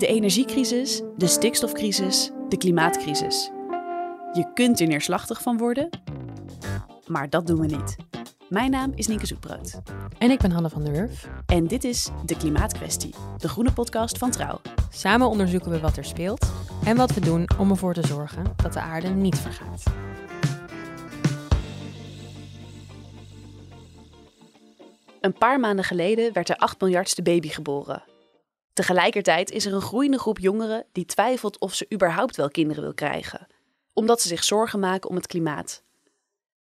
De energiecrisis, de stikstofcrisis, de klimaatcrisis. Je kunt er neerslachtig van worden, maar dat doen we niet. Mijn naam is Nienke Zoetbrood. En ik ben Hanne van der Wurf. En dit is De Klimaatkwestie, de groene podcast van Trouw. Samen onderzoeken we wat er speelt en wat we doen om ervoor te zorgen dat de aarde niet vergaat. Een paar maanden geleden werd de 8 miljardste baby geboren. Tegelijkertijd is er een groeiende groep jongeren die twijfelt of ze überhaupt wel kinderen wil krijgen, omdat ze zich zorgen maken om het klimaat.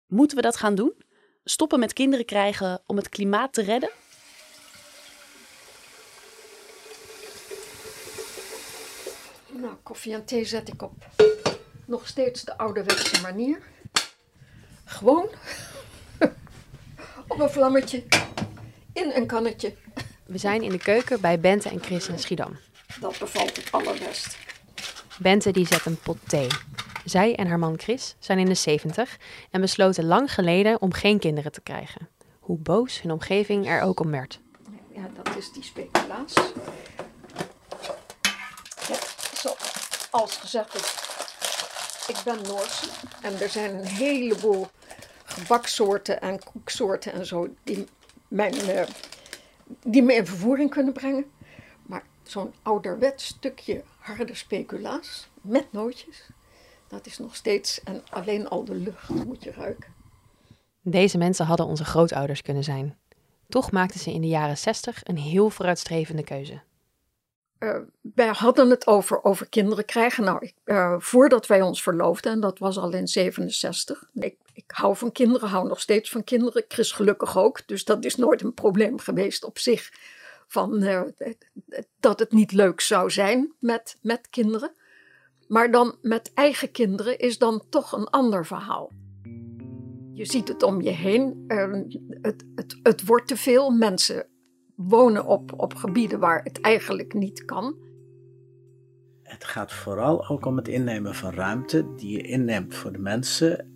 Moeten we dat gaan doen? Stoppen met kinderen krijgen om het klimaat te redden? Nou, koffie en thee zet ik op nog steeds de ouderwetse manier. Gewoon op een vlammetje in een kannetje. We zijn in de keuken bij Bente en Chris in Schiedam. Dat bevalt het allerbest. Bente die zet een pot thee. Zij en haar man Chris zijn in de 70 en besloten lang geleden om geen kinderen te krijgen. Hoe boos hun omgeving er ook om werd. Ja, dat is die speculaas. Ja, zoals gezegd is, ik ben Noorse en er zijn een heleboel gebaksoorten en koeksoorten en zo die, mijn, uh, die me in vervoering kunnen brengen. Maar zo'n ouderwets stukje harde speculaas met nootjes, dat is nog steeds, en alleen al de lucht moet je ruiken. Deze mensen hadden onze grootouders kunnen zijn. Toch maakten ze in de jaren 60 een heel vooruitstrevende keuze. Uh, wij hadden het over, over kinderen krijgen. Nou, uh, voordat wij ons verloofden, en dat was al in 67. Ik, ik hou van kinderen, hou nog steeds van kinderen. Chris gelukkig ook, dus dat is nooit een probleem geweest op zich. Van, uh, dat het niet leuk zou zijn met, met kinderen. Maar dan met eigen kinderen is dan toch een ander verhaal. Je ziet het om je heen. het, het, het wordt te veel. Mensen wonen op, op gebieden waar het eigenlijk niet kan. Het gaat vooral ook om het innemen van ruimte die je inneemt voor de mensen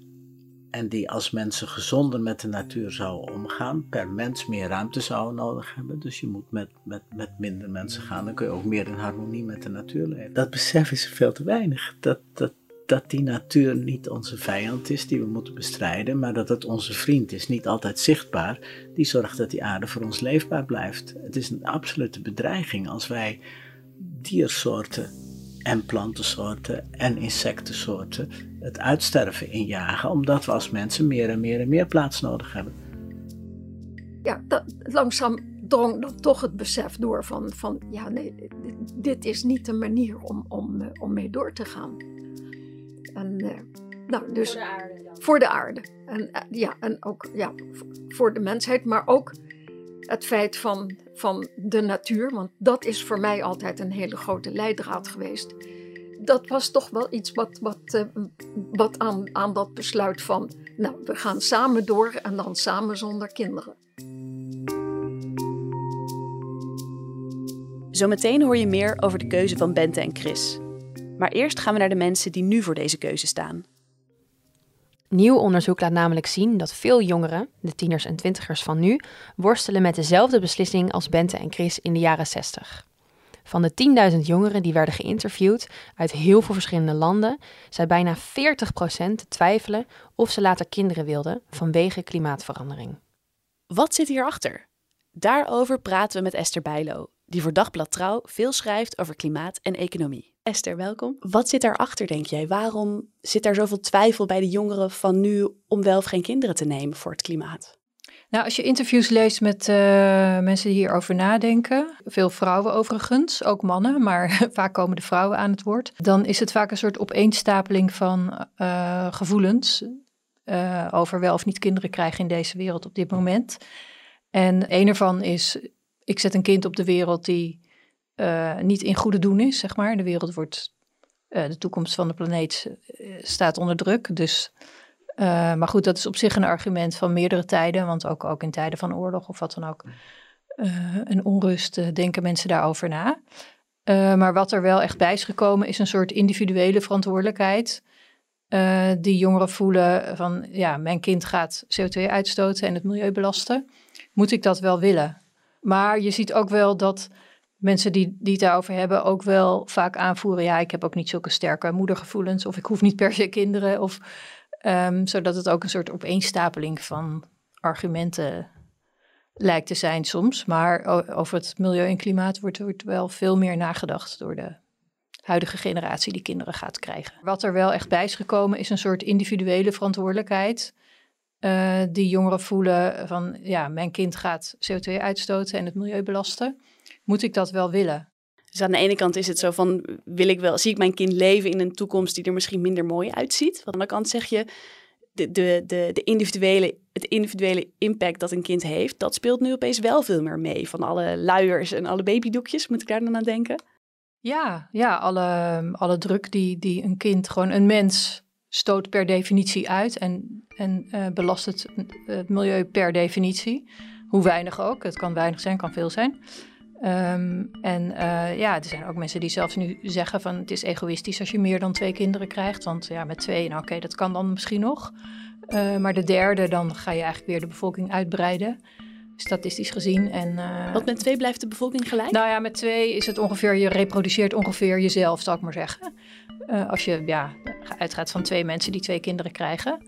en die als mensen gezonder met de natuur zouden omgaan, per mens meer ruimte zouden nodig hebben. Dus je moet met, met, met minder mensen gaan, dan kun je ook meer in harmonie met de natuur leven. Dat besef is veel te weinig. Dat, dat, dat die natuur niet onze vijand is die we moeten bestrijden, maar dat het onze vriend is, niet altijd zichtbaar, die zorgt dat die aarde voor ons leefbaar blijft. Het is een absolute bedreiging als wij diersoorten en plantensoorten en insectensoorten het uitsterven injagen, omdat we als mensen meer en meer en meer plaats nodig hebben. Ja, dat, langzaam drong dan toch het besef door van, van ja, nee, dit, is niet de manier om, om, eh, om mee door te gaan. En, uh, nou, dus, voor de aarde dan. Voor de aarde. En, uh, ja, en ook ja, voor de mensheid, maar ook het feit van, van de natuur, want dat is voor mij altijd een hele grote leidraad geweest. Dat was toch wel iets wat, wat, uh, wat aan, aan dat besluit van, nou, we gaan samen door en dan samen zonder kinderen. Zometeen hoor je meer over de keuze van Bente en Chris. Maar eerst gaan we naar de mensen die nu voor deze keuze staan. Nieuw onderzoek laat namelijk zien dat veel jongeren, de tieners en twintigers van nu, worstelen met dezelfde beslissing als Bente en Chris in de jaren 60. Van de 10.000 jongeren die werden geïnterviewd uit heel veel verschillende landen, zei bijna 40% te twijfelen of ze later kinderen wilden vanwege klimaatverandering. Wat zit hierachter? Daarover praten we met Esther Bijlo, die voor Dagblad Trouw veel schrijft over klimaat en economie. Esther, welkom. Wat zit daarachter, denk jij? Waarom zit er zoveel twijfel bij de jongeren van nu om wel of geen kinderen te nemen voor het klimaat? Nou, als je interviews leest met uh, mensen die hierover nadenken, veel vrouwen overigens, ook mannen, maar vaak komen de vrouwen aan het woord, dan is het vaak een soort opeenstapeling van uh, gevoelens uh, over wel of niet kinderen krijgen in deze wereld op dit moment. En een ervan is, ik zet een kind op de wereld die niet in goede doen is, zeg maar. De wereld wordt, de toekomst van de planeet staat onder druk. Dus, maar goed, dat is op zich een argument van meerdere tijden, want ook, ook in tijden van oorlog of wat dan ook, en onrust, denken mensen daarover na. maar wat er wel echt bij is gekomen, is een soort individuele verantwoordelijkheid die jongeren voelen van ja, mijn kind gaat CO2 uitstoten en het milieu belasten. Moet ik dat wel willen? Maar je ziet ook wel dat mensen die, die het daarover hebben ook wel vaak aanvoeren, ja, ik heb ook niet zulke sterke moedergevoelens of ik hoef niet per se kinderen. Of, um, zodat het ook een soort opeenstapeling van argumenten lijkt te zijn soms. Maar over het milieu en klimaat wordt, wordt wel veel meer nagedacht door de huidige generatie die kinderen gaat krijgen. Wat er wel echt bij is gekomen is een soort individuele verantwoordelijkheid. Uh, die jongeren voelen van ja, mijn kind gaat CO2 uitstoten en het milieu belasten. Moet ik dat wel willen? Dus aan de ene kant is het zo van, wil ik wel, zie ik mijn kind leven in een toekomst die er misschien minder mooi uitziet? Aan de andere kant zeg je, de, de, de, de individuele, het individuele impact dat een kind heeft, dat speelt nu opeens wel veel meer mee. Van alle luiers en alle babydoekjes, moet ik daar dan aan denken? Ja, ja alle, alle druk die, die een kind, gewoon een mens, stoot per definitie uit en, en uh, belast het, het milieu per definitie. Hoe weinig ook. Het kan weinig zijn, kan veel zijn. Um, en uh, ja, er zijn ook mensen die zelfs nu zeggen van het is egoïstisch als je meer dan twee kinderen krijgt. Want ja, met twee, nou oké, dat kan dan misschien nog. Uh, maar de derde, dan ga je eigenlijk weer de bevolking uitbreiden statistisch gezien. En, uh, Want met twee blijft de bevolking gelijk? Nou ja, met twee is het ongeveer, je reproduceert ongeveer jezelf, zal ik maar zeggen. Als je ja, uitgaat van twee mensen die twee kinderen krijgen.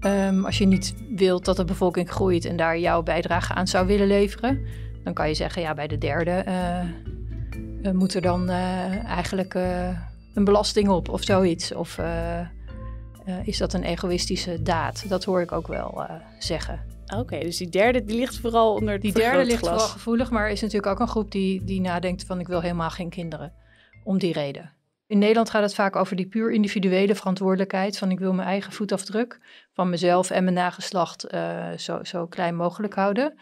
Um, als je niet wilt dat de bevolking groeit en daar jouw bijdrage aan zou willen leveren, dan kan je zeggen, ja, bij de derde uh, moet er dan eigenlijk een belasting op of zoiets. Of is dat een egoïstische daad? Dat hoor ik ook wel zeggen. Oké, dus die derde die ligt vooral onder Die derde ligt vooral gevoelig, maar is natuurlijk ook een groep die, die nadenkt van ik wil helemaal geen kinderen. Om die reden. In Nederland gaat het vaak over die puur individuele verantwoordelijkheid. Van ik wil mijn eigen voetafdruk van mezelf en mijn nageslacht uh, zo, zo klein mogelijk houden.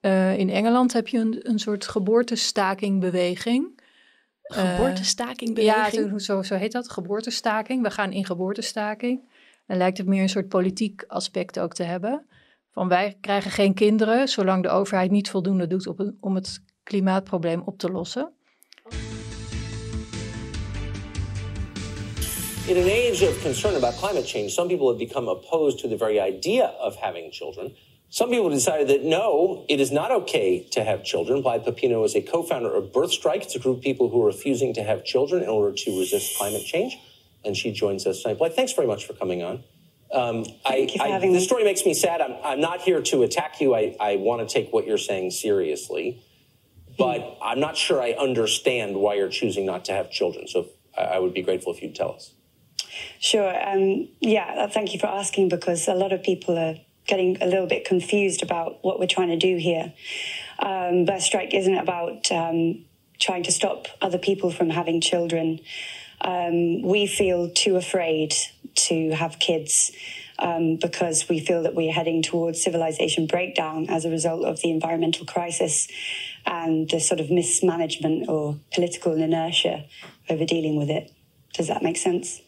Uh, in Engeland heb je een, een soort geboortestakingbeweging. Geboortestakingbeweging? Uh, ja, zo, zo heet dat, geboortestaking. We gaan in geboortestaking. Dan lijkt het meer een soort politiek aspect ook te hebben. Van wij krijgen geen kinderen zolang de overheid niet voldoende doet op om het klimaatprobleem op te lossen. In an age of concern about climate change, some people have become opposed to the very idea of having children. Some people decided that no, it is not okay to have children. Blythe Pepino is a co-founder of Birth Strike. It's a group of people who are refusing to have children in order to resist climate change. And she joins us tonight. Blythe, thanks very much for coming on. Um, I, I, the story makes me sad. I'm, I'm not here to attack you. I, I want to take what you're saying seriously, but mm. I'm not sure I understand why you're choosing not to have children. So I, I would be grateful if you'd tell us. Sure. Um, yeah, uh, thank you for asking because a lot of people are getting a little bit confused about what we're trying to do here. Um, Birth Strike isn't about um, trying to stop other people from having children. Um, we feel too afraid to have kids um, because we feel that we're heading towards civilization breakdown as a result of the environmental crisis and the sort of mismanagement or political inertia over dealing with it. Does that make sense?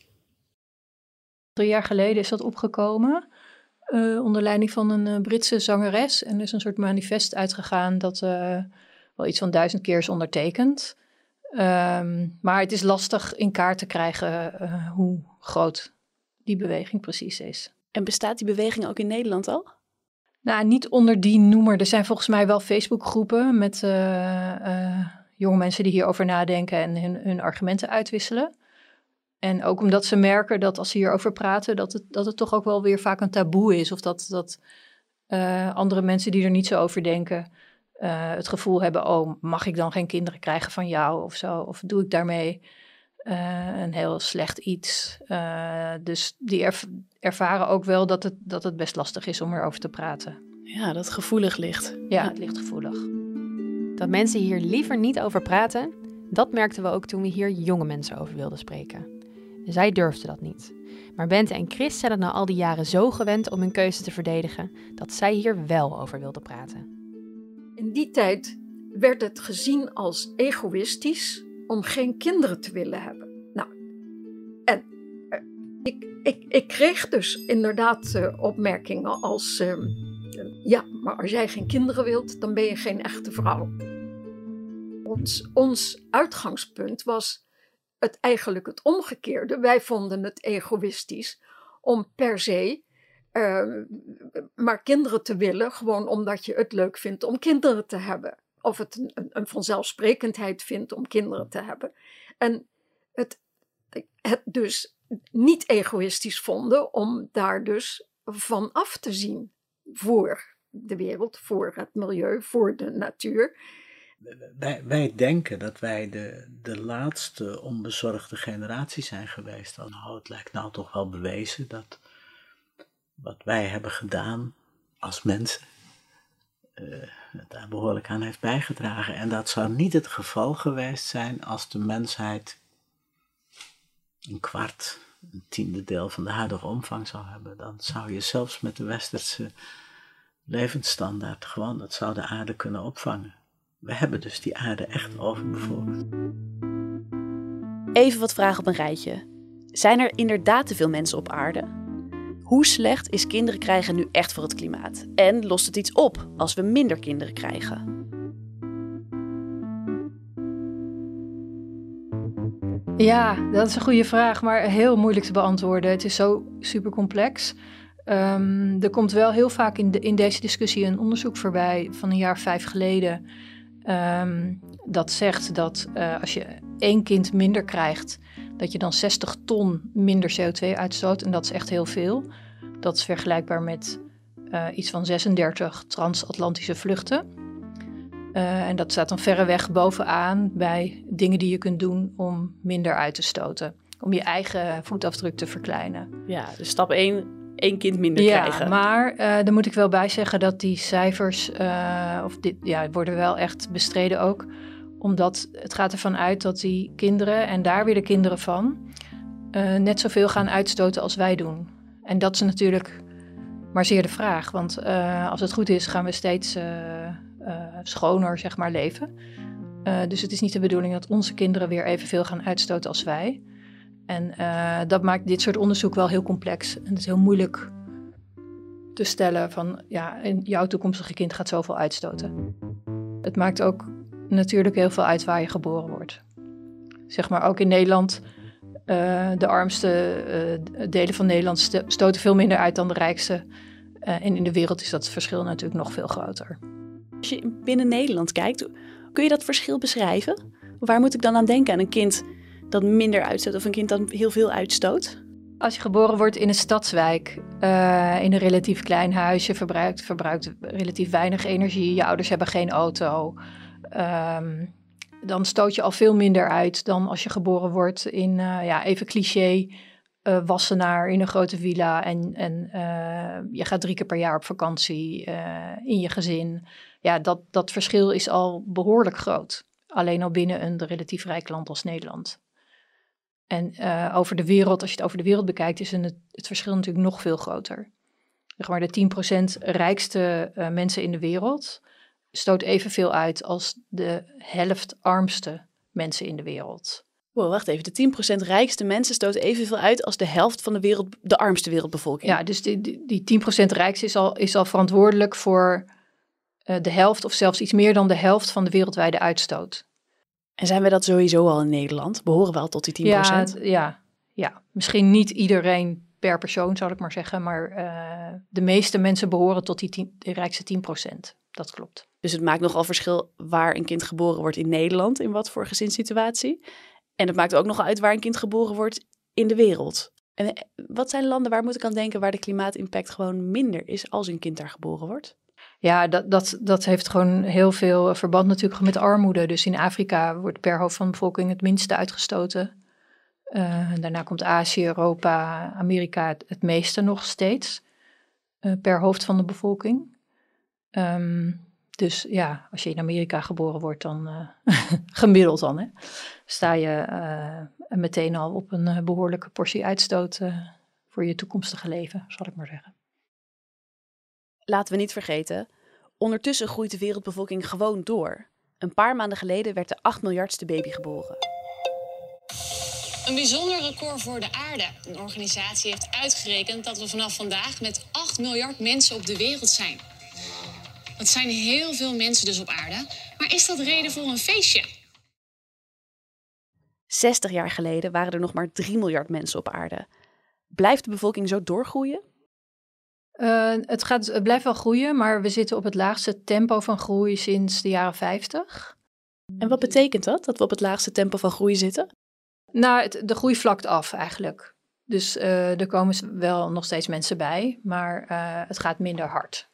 Drie jaar geleden is dat opgekomen. Uh, onder leiding van een uh, Britse zangeres. En er is een soort manifest uitgegaan dat uh, wel iets van duizend keer is ondertekend. Um, maar het is lastig in kaart te krijgen hoe groot die beweging precies is. En bestaat die beweging ook in Nederland al? Nou, niet onder die noemer. Er zijn volgens mij wel Facebookgroepen met jonge mensen die hierover nadenken en hun, hun, argumenten uitwisselen. En ook omdat ze merken dat als ze hierover praten, dat het, dat het toch ook wel weer vaak een taboe is. Of dat, dat uh, andere mensen die er niet zo over denken, het gevoel hebben: oh, mag ik dan geen kinderen krijgen van jou of zo? Of doe ik daarmee uh, een heel slecht iets. Dus die ervaren ook wel dat het, dat het best lastig is om erover te praten. Ja, dat gevoelig ligt. Ja, het ligt gevoelig. Dat mensen hier liever niet over praten, dat merkten we ook toen we hier jonge mensen over wilden spreken. Zij durfden dat niet. Maar Bente en Chris zijn het na al die jaren zo gewend om hun keuze te verdedigen dat zij hier wel over wilden praten. In die tijd werd het gezien als egoïstisch om geen kinderen te willen hebben. Nou, en eh, ik, ik, ik kreeg dus inderdaad uh, opmerkingen als: uh, ja, maar als jij geen kinderen wilt, dan ben je geen echte vrouw. Ons, ons uitgangspunt was het eigenlijk het omgekeerde. Wij vonden het egoïstisch om per se uh, maar kinderen te willen, gewoon omdat je het leuk vindt om kinderen te hebben. Of het een, een vanzelfsprekendheid vindt om kinderen te hebben. En het, het dus niet egoïstisch vonden om daar dus van af te zien voor de wereld, voor het milieu, voor de natuur. Wij, wij denken dat wij de, de laatste onbezorgde generatie zijn geweest. Nou, het lijkt nou toch wel bewezen dat wat wij hebben gedaan als mensen uh, daar behoorlijk aan heeft bijgedragen. En dat zou niet het geval geweest zijn als de mensheid een kwart, een tiende deel van de huidige omvang zou hebben. Dan zou je zelfs met de westerse levensstandaard gewoon, dat zou de aarde kunnen opvangen. We hebben dus die aarde echt overbevolkt. Even wat vragen op een rijtje. Zijn er inderdaad te veel mensen op aarde? Hoe slecht is kinderen krijgen nu echt voor het klimaat? En lost het iets op als we minder kinderen krijgen? Ja, dat is een goede vraag, maar heel moeilijk te beantwoorden. Het is zo super complex. Um, er komt wel heel vaak in, de, in, deze discussie een onderzoek voorbij van een jaar vijf geleden. Um, dat zegt dat uh, als je één kind minder krijgt, dat je dan 60 ton minder CO2 uitstoot. En dat is echt heel veel. Dat is vergelijkbaar met uh, iets van 36 transatlantische vluchten. Uh, en dat staat dan verreweg bovenaan bij dingen die je kunt doen om minder uit te stoten. Om je eigen voetafdruk te verkleinen. Ja, dus stap 1, één kind minder ja, krijgen. Maar uh, daar moet ik wel bij zeggen dat die cijfers, of dit, ja, worden wel echt bestreden ook omdat het gaat ervan uit dat die kinderen, en daar weer de kinderen van, uh, net zoveel gaan uitstoten als wij doen. En dat is natuurlijk maar zeer de vraag. Want als het goed is, gaan we steeds schoner zeg maar, leven. dus het is niet de bedoeling dat onze kinderen weer evenveel gaan uitstoten als wij. En dat maakt dit soort onderzoek wel heel complex. En het is heel moeilijk te stellen van, ja, jouw toekomstige kind gaat zoveel uitstoten. Het maakt ook natuurlijk heel veel uit waar je geboren wordt. Zeg maar ook in Nederland, uh, de armste uh, delen van Nederland st stoten veel minder uit dan de rijkste. En in de wereld is dat verschil natuurlijk nog veel groter. Als je binnen Nederland kijkt, kun je dat verschil beschrijven? Waar moet ik dan aan denken? Aan een kind dat minder uitstoot of een kind dat heel veel uitstoot? Als je geboren wordt in een stadswijk, in een relatief klein huisje, verbruikt, verbruikt relatief weinig energie, je ouders hebben geen auto, Um, dan stoot je al veel minder uit dan als je geboren wordt in, uh, ja, even cliché, uh, Wassenaar in een grote villa. En, en je gaat drie keer per jaar op vakantie in je gezin. Ja, dat, dat verschil is al behoorlijk groot. Alleen al binnen een relatief rijk land als Nederland. En over de wereld, als je het over de wereld bekijkt, is het, het verschil natuurlijk nog veel groter. Zeg maar de 10% rijkste mensen in de wereld stoot evenveel uit als de helft armste mensen in de wereld. Wow, wacht even. De 10% rijkste mensen stoten evenveel uit als de helft van de, wereld, de armste wereldbevolking. Ja, dus die, die, die 10% rijkste is al, is al verantwoordelijk voor uh, de helft of zelfs iets meer dan de helft van de wereldwijde uitstoot. En zijn we dat sowieso al in Nederland? Behoren we al tot die 10%? Ja, ja, ja. misschien niet iedereen per persoon, zou ik maar zeggen. Maar uh, de meeste mensen behoren tot die, 10, de rijkste 10% dat klopt. Dus het maakt nogal verschil waar een kind geboren wordt in Nederland, in wat voor gezinssituatie. En het maakt ook nog uit waar een kind geboren wordt in de wereld. En eh, wat zijn landen waar moet ik aan denken waar de klimaatimpact gewoon minder is als een kind daar geboren wordt? Ja, dat, dat, dat heeft gewoon heel veel verband natuurlijk met armoede. Dus in Afrika wordt per hoofd van de bevolking het minste uitgestoten. Uh, daarna komt Azië, Europa, Amerika het, meeste nog steeds uh, per hoofd van de bevolking. Um, dus ja, als je in Amerika geboren wordt, dan gemiddeld dan, hè, sta je meteen al op een behoorlijke portie uitstoot voor je toekomstige leven, zal ik maar zeggen. Laten we niet vergeten, ondertussen groeit de wereldbevolking gewoon door. Een paar maanden geleden werd de 8 miljardste baby geboren. Een bijzonder record voor de aarde. Een organisatie heeft uitgerekend dat we vanaf vandaag met 8 miljard mensen op de wereld zijn. Dat zijn heel veel mensen dus op aarde. Maar is dat reden voor een feestje? 60 jaar geleden waren er nog maar 3 miljard mensen op aarde. Blijft de bevolking zo doorgroeien? Uh, het, gaat, het blijft wel groeien, maar we zitten op het laagste tempo van groei sinds de jaren 50. En wat betekent dat, dat we op het laagste tempo van groei zitten? Nou, het, de groei vlakt af eigenlijk. Dus uh, er komen wel nog steeds mensen bij, maar uh, het gaat minder hard.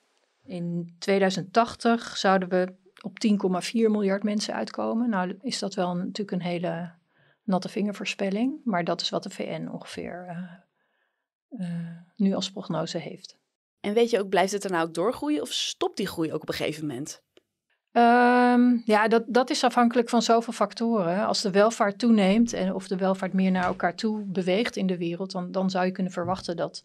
In 2080 zouden we op 10,4 miljard mensen uitkomen. Nou is dat wel een, natuurlijk een hele natte vingervoorspelling, maar dat is wat de VN ongeveer uh, nu als prognose heeft. En weet je ook, blijft het er nou ook doorgroeien of stopt die groei ook op een gegeven moment? Um, ja, dat, dat is afhankelijk van zoveel factoren. Als de welvaart toeneemt en of de welvaart meer naar elkaar toe beweegt in de wereld, dan, dan zou je kunnen verwachten dat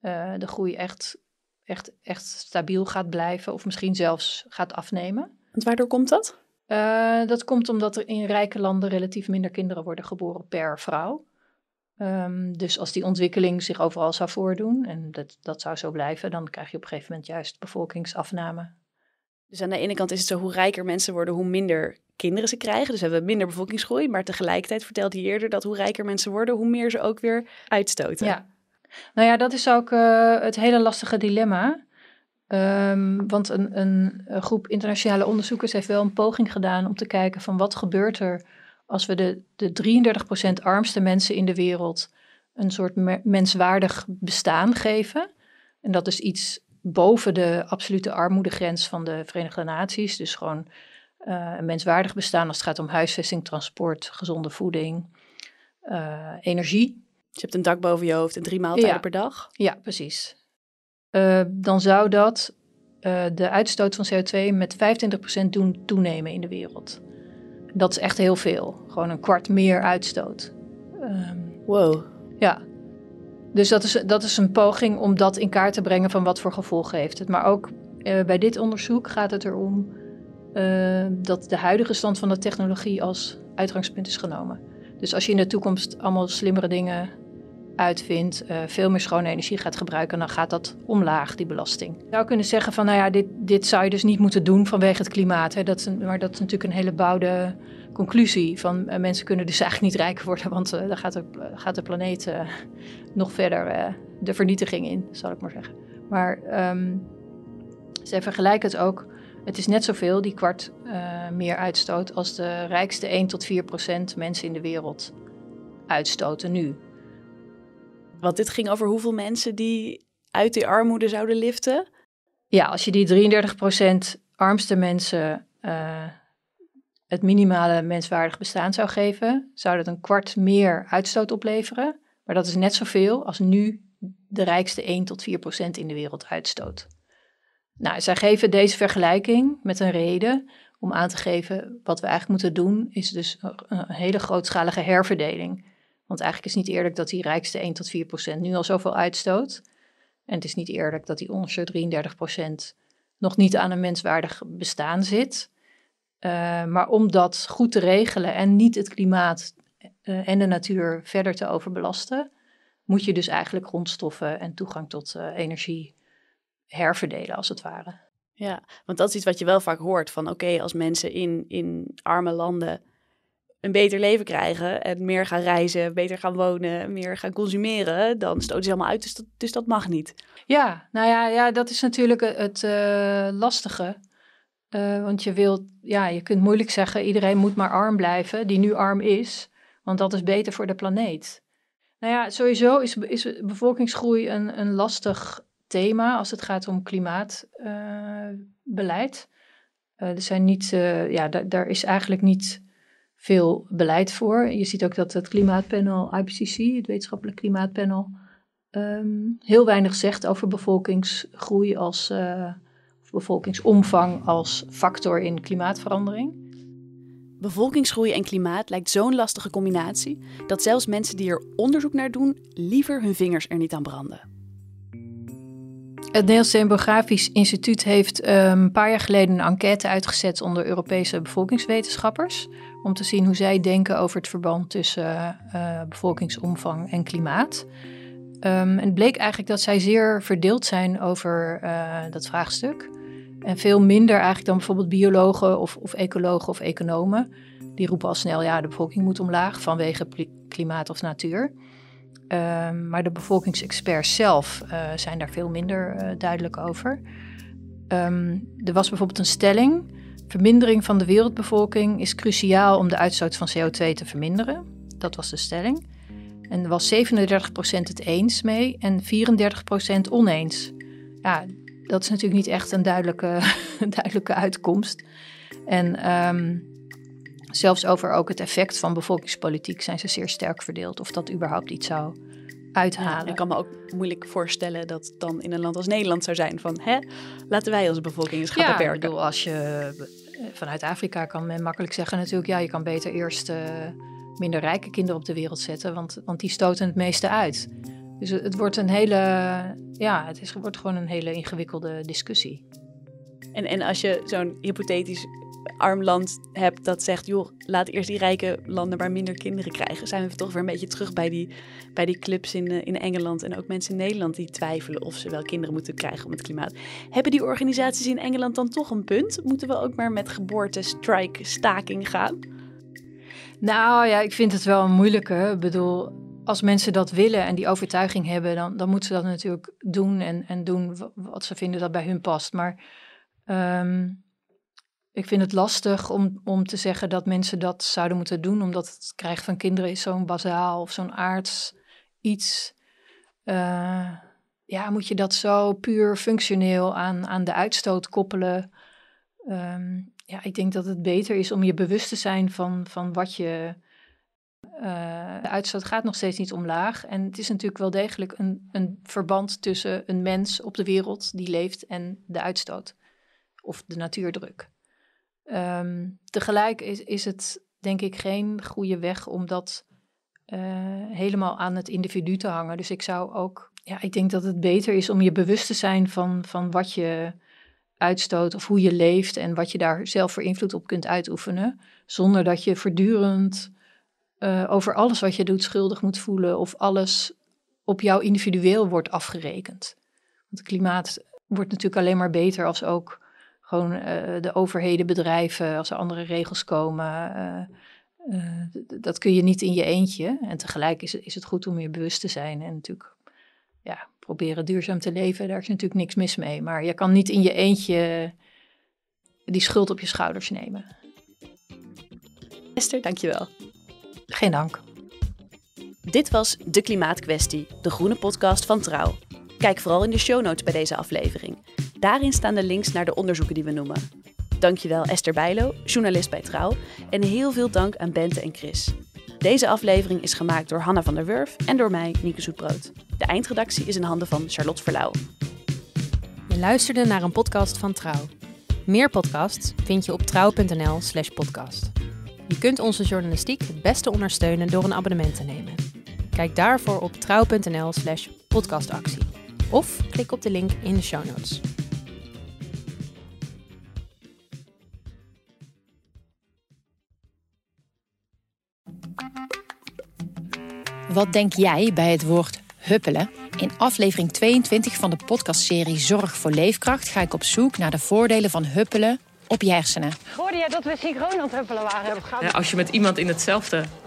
uh, de groei echt, echt, echt stabiel gaat blijven of misschien zelfs gaat afnemen. Want waardoor komt dat? Uh, dat komt omdat er in rijke landen relatief minder kinderen worden geboren per vrouw. Um, dus als die ontwikkeling zich overal zou voordoen, en dat, dat zou zo blijven, dan krijg je op een gegeven moment juist bevolkingsafname. Dus aan de ene kant is het zo, hoe rijker mensen worden, hoe minder kinderen ze krijgen. Dus hebben we minder bevolkingsgroei. Maar tegelijkertijd vertelde je eerder dat hoe rijker mensen worden, hoe meer ze ook weer uitstoten. Ja, nou ja, dat is ook uh, het hele lastige dilemma. Um, want een, een, een, groep internationale onderzoekers heeft wel een poging gedaan om te kijken van wat gebeurt er als we de, de 33% armste mensen in de wereld een soort menswaardig bestaan geven. En dat is iets boven de absolute armoedegrens van de Verenigde Naties. Dus gewoon uh, een menswaardig bestaan als het gaat om huisvesting, transport, gezonde voeding, uh, energie. Dus je hebt een dak boven je hoofd en drie maaltijden ja. per dag? Ja, precies. Uh, dan zou dat de uitstoot van CO2 met 25% doen toenemen in de wereld. Dat is echt heel veel. Gewoon een kwart meer uitstoot. Um, wow. Ja. Dus dat is, dat is een poging om dat in kaart te brengen van wat voor gevolgen heeft het. Maar ook uh, bij dit onderzoek gaat het erom uh, dat de huidige stand van de technologie als uitgangspunt is genomen. Dus als je in de toekomst allemaal slimmere dingen uh, veel meer schone energie gaat gebruiken, dan gaat dat omlaag, die belasting. Je zou kunnen zeggen van, nou ja, dit, dit zou je dus niet moeten doen vanwege het klimaat. Hè. Dat is maar dat is natuurlijk een hele bouwde conclusie van uh, mensen kunnen dus eigenlijk niet rijk worden, want uh, dan gaat de, gaat de planeet nog verder de vernietiging in, zal ik maar zeggen. Maar um, zij vergelijken het ook, het is net zoveel, die kwart meer uitstoot, als de rijkste 1 tot 4 procent mensen in de wereld uitstoten nu. Want dit ging over hoeveel mensen die uit die armoede zouden liften? Ja, als je die 33% armste mensen uh, het minimale menswaardig bestaan zou geven, zou dat een kwart meer uitstoot opleveren. Maar dat is net zoveel als nu de rijkste 1 tot 4% in de wereld uitstoot. Nou, zij geven deze vergelijking met een reden om aan te geven wat we eigenlijk moeten doen, is dus een hele grootschalige herverdeling. Want eigenlijk is het niet eerlijk dat die rijkste 1 tot 4 procent nu al zoveel uitstoot. En het is niet eerlijk dat die onderste 33 procent nog niet aan een menswaardig bestaan zit. Uh, maar om dat goed te regelen en niet het klimaat uh, en de natuur verder te overbelasten, moet je dus eigenlijk grondstoffen en toegang tot uh, energie herverdelen, als het ware. Ja, want dat is iets wat je wel vaak hoort: van oké, als mensen in, in arme landen een beter leven krijgen en meer gaan reizen, beter gaan wonen, meer gaan consumeren, dan stoten ze allemaal uit. Dus dat, dus mag niet. Ja, nou ja, ja dat is natuurlijk het uh, lastige. Uh, want je wilt, ja, je kunt moeilijk zeggen, iedereen moet maar arm blijven, die nu arm is, want dat is beter voor de planeet. Nou ja, sowieso is, is bevolkingsgroei een, een lastig thema als het gaat om klimaatbeleid. Uh, er zijn niet, ja, daar is eigenlijk niet veel beleid voor. Je ziet ook dat het klimaatpanel IPCC, het wetenschappelijk klimaatpanel, um, heel weinig zegt over bevolkingsgroei als uh, of bevolkingsomvang als factor in klimaatverandering. Bevolkingsgroei en klimaat lijkt zo'n lastige combinatie dat zelfs mensen die er onderzoek naar doen liever hun vingers er niet aan branden. Het Nederlands Demografisch Instituut heeft ehm, een paar jaar geleden een enquête uitgezet onder Europese bevolkingswetenschappers. Om te zien hoe zij denken over het verband tussen uh, bevolkingsomvang en klimaat. Um, en het bleek eigenlijk dat zij zeer verdeeld zijn over uh, dat vraagstuk. En veel minder eigenlijk dan bijvoorbeeld biologen of, of ecologen of economen. Die roepen al snel, ja, de bevolking moet omlaag vanwege klimaat of natuur. Um, maar de bevolkingsexperts zelf uh, zijn daar veel minder duidelijk over. Um, er was bijvoorbeeld een stelling. Vermindering van de wereldbevolking is cruciaal om de uitstoot van CO2 te verminderen. Dat was de stelling. En er was 37% het eens mee en 34% oneens. Ja, dat is natuurlijk niet echt een duidelijke, duidelijke uitkomst. En um, zelfs over ook het effect van bevolkingspolitiek zijn ze zeer sterk verdeeld. Of dat überhaupt iets zou uithalen. Ja, ik kan me ook moeilijk voorstellen dat het dan in een land als Nederland zou zijn van... Hè, laten wij onze bevolking eens gaan ja, beperken. Ik bedoel, als je vanuit Afrika kan men makkelijk zeggen natuurlijk... ja, je kan beter eerst uh, minder rijke kinderen op de wereld zetten... want, want die stoten het meeste uit. Dus het wordt een hele, ja, het is, wordt gewoon een hele ingewikkelde discussie. En, en als je zo'n hypothetisch arm land hebt dat zegt, joh, laat eerst die rijke landen maar minder kinderen krijgen, zijn we toch weer een beetje terug bij die, bij die clubs in, in Engeland en ook mensen in Nederland die twijfelen of ze wel kinderen moeten krijgen om het klimaat. Hebben die organisaties in Engeland dan toch een punt? Moeten we ook maar met geboorte, strike, staking gaan? Nou ja, ik vind het wel een moeilijke. Ik bedoel, als mensen dat willen en die overtuiging hebben, dan, dan moeten ze dat natuurlijk doen en, en doen wat ze vinden dat bij hun past. Maar um, ik vind het lastig om, om te zeggen dat mensen dat zouden moeten doen, omdat het krijgen van kinderen is zo'n bazaal of zo'n aards iets. Uh, ja, moet je dat zo puur functioneel aan, aan de uitstoot koppelen? Um, ja, ik denk dat het beter is om je bewust te zijn van, van wat je. Uh, de uitstoot gaat nog steeds niet omlaag. En het is natuurlijk wel degelijk een, een verband tussen een mens op de wereld die leeft en de uitstoot of de natuurdruk. Um, tegelijk is, is het denk ik geen goede weg om dat uh, helemaal aan het individu te hangen. Dus ik zou ook, ja, ik denk dat het beter is om je bewust te zijn van, van wat je uitstoot of hoe je leeft en wat je daar zelf voor invloed op kunt uitoefenen, zonder dat je voortdurend uh, over alles wat je doet schuldig moet voelen of alles op jou individueel wordt afgerekend. Want het klimaat wordt natuurlijk alleen maar beter als ook gewoon uh, de overheden, bedrijven, als er andere regels komen. Uh, uh, dat kun je niet in je eentje. En tegelijk is, is het goed om je bewust te zijn. En natuurlijk ja, proberen duurzaam te leven, daar is natuurlijk niks mis mee. Maar je kan niet in je eentje die schuld op je schouders nemen. Esther, dankjewel. Geen dank. Dit was De Klimaatkwestie, de groene podcast van Trouw. Kijk vooral in de show notes bij deze aflevering. Daarin staan de links naar de onderzoeken die we noemen. Dankjewel Esther Bijlo, journalist bij Trouw. En heel veel dank aan Bente en Chris. Deze aflevering is gemaakt door Hanna van der Wurf en door mij, Nieke Zoetbrood. De eindredactie is in handen van Charlotte Verlauw. Je luisterde naar een podcast van Trouw. Meer podcasts vind je op trouw.nl/slash podcast. Je kunt onze journalistiek het beste ondersteunen door een abonnement te nemen. Kijk daarvoor op trouw.nl/slash podcastactie of klik op de link in de show notes. Wat denk jij bij het woord huppelen? In aflevering 22 van de podcastserie Zorg voor Leefkracht ga ik op zoek naar de voordelen van huppelen op je hersenen. Hoorde jij dat we synchroon aan het huppelen waren? Ja, als je met iemand in hetzelfde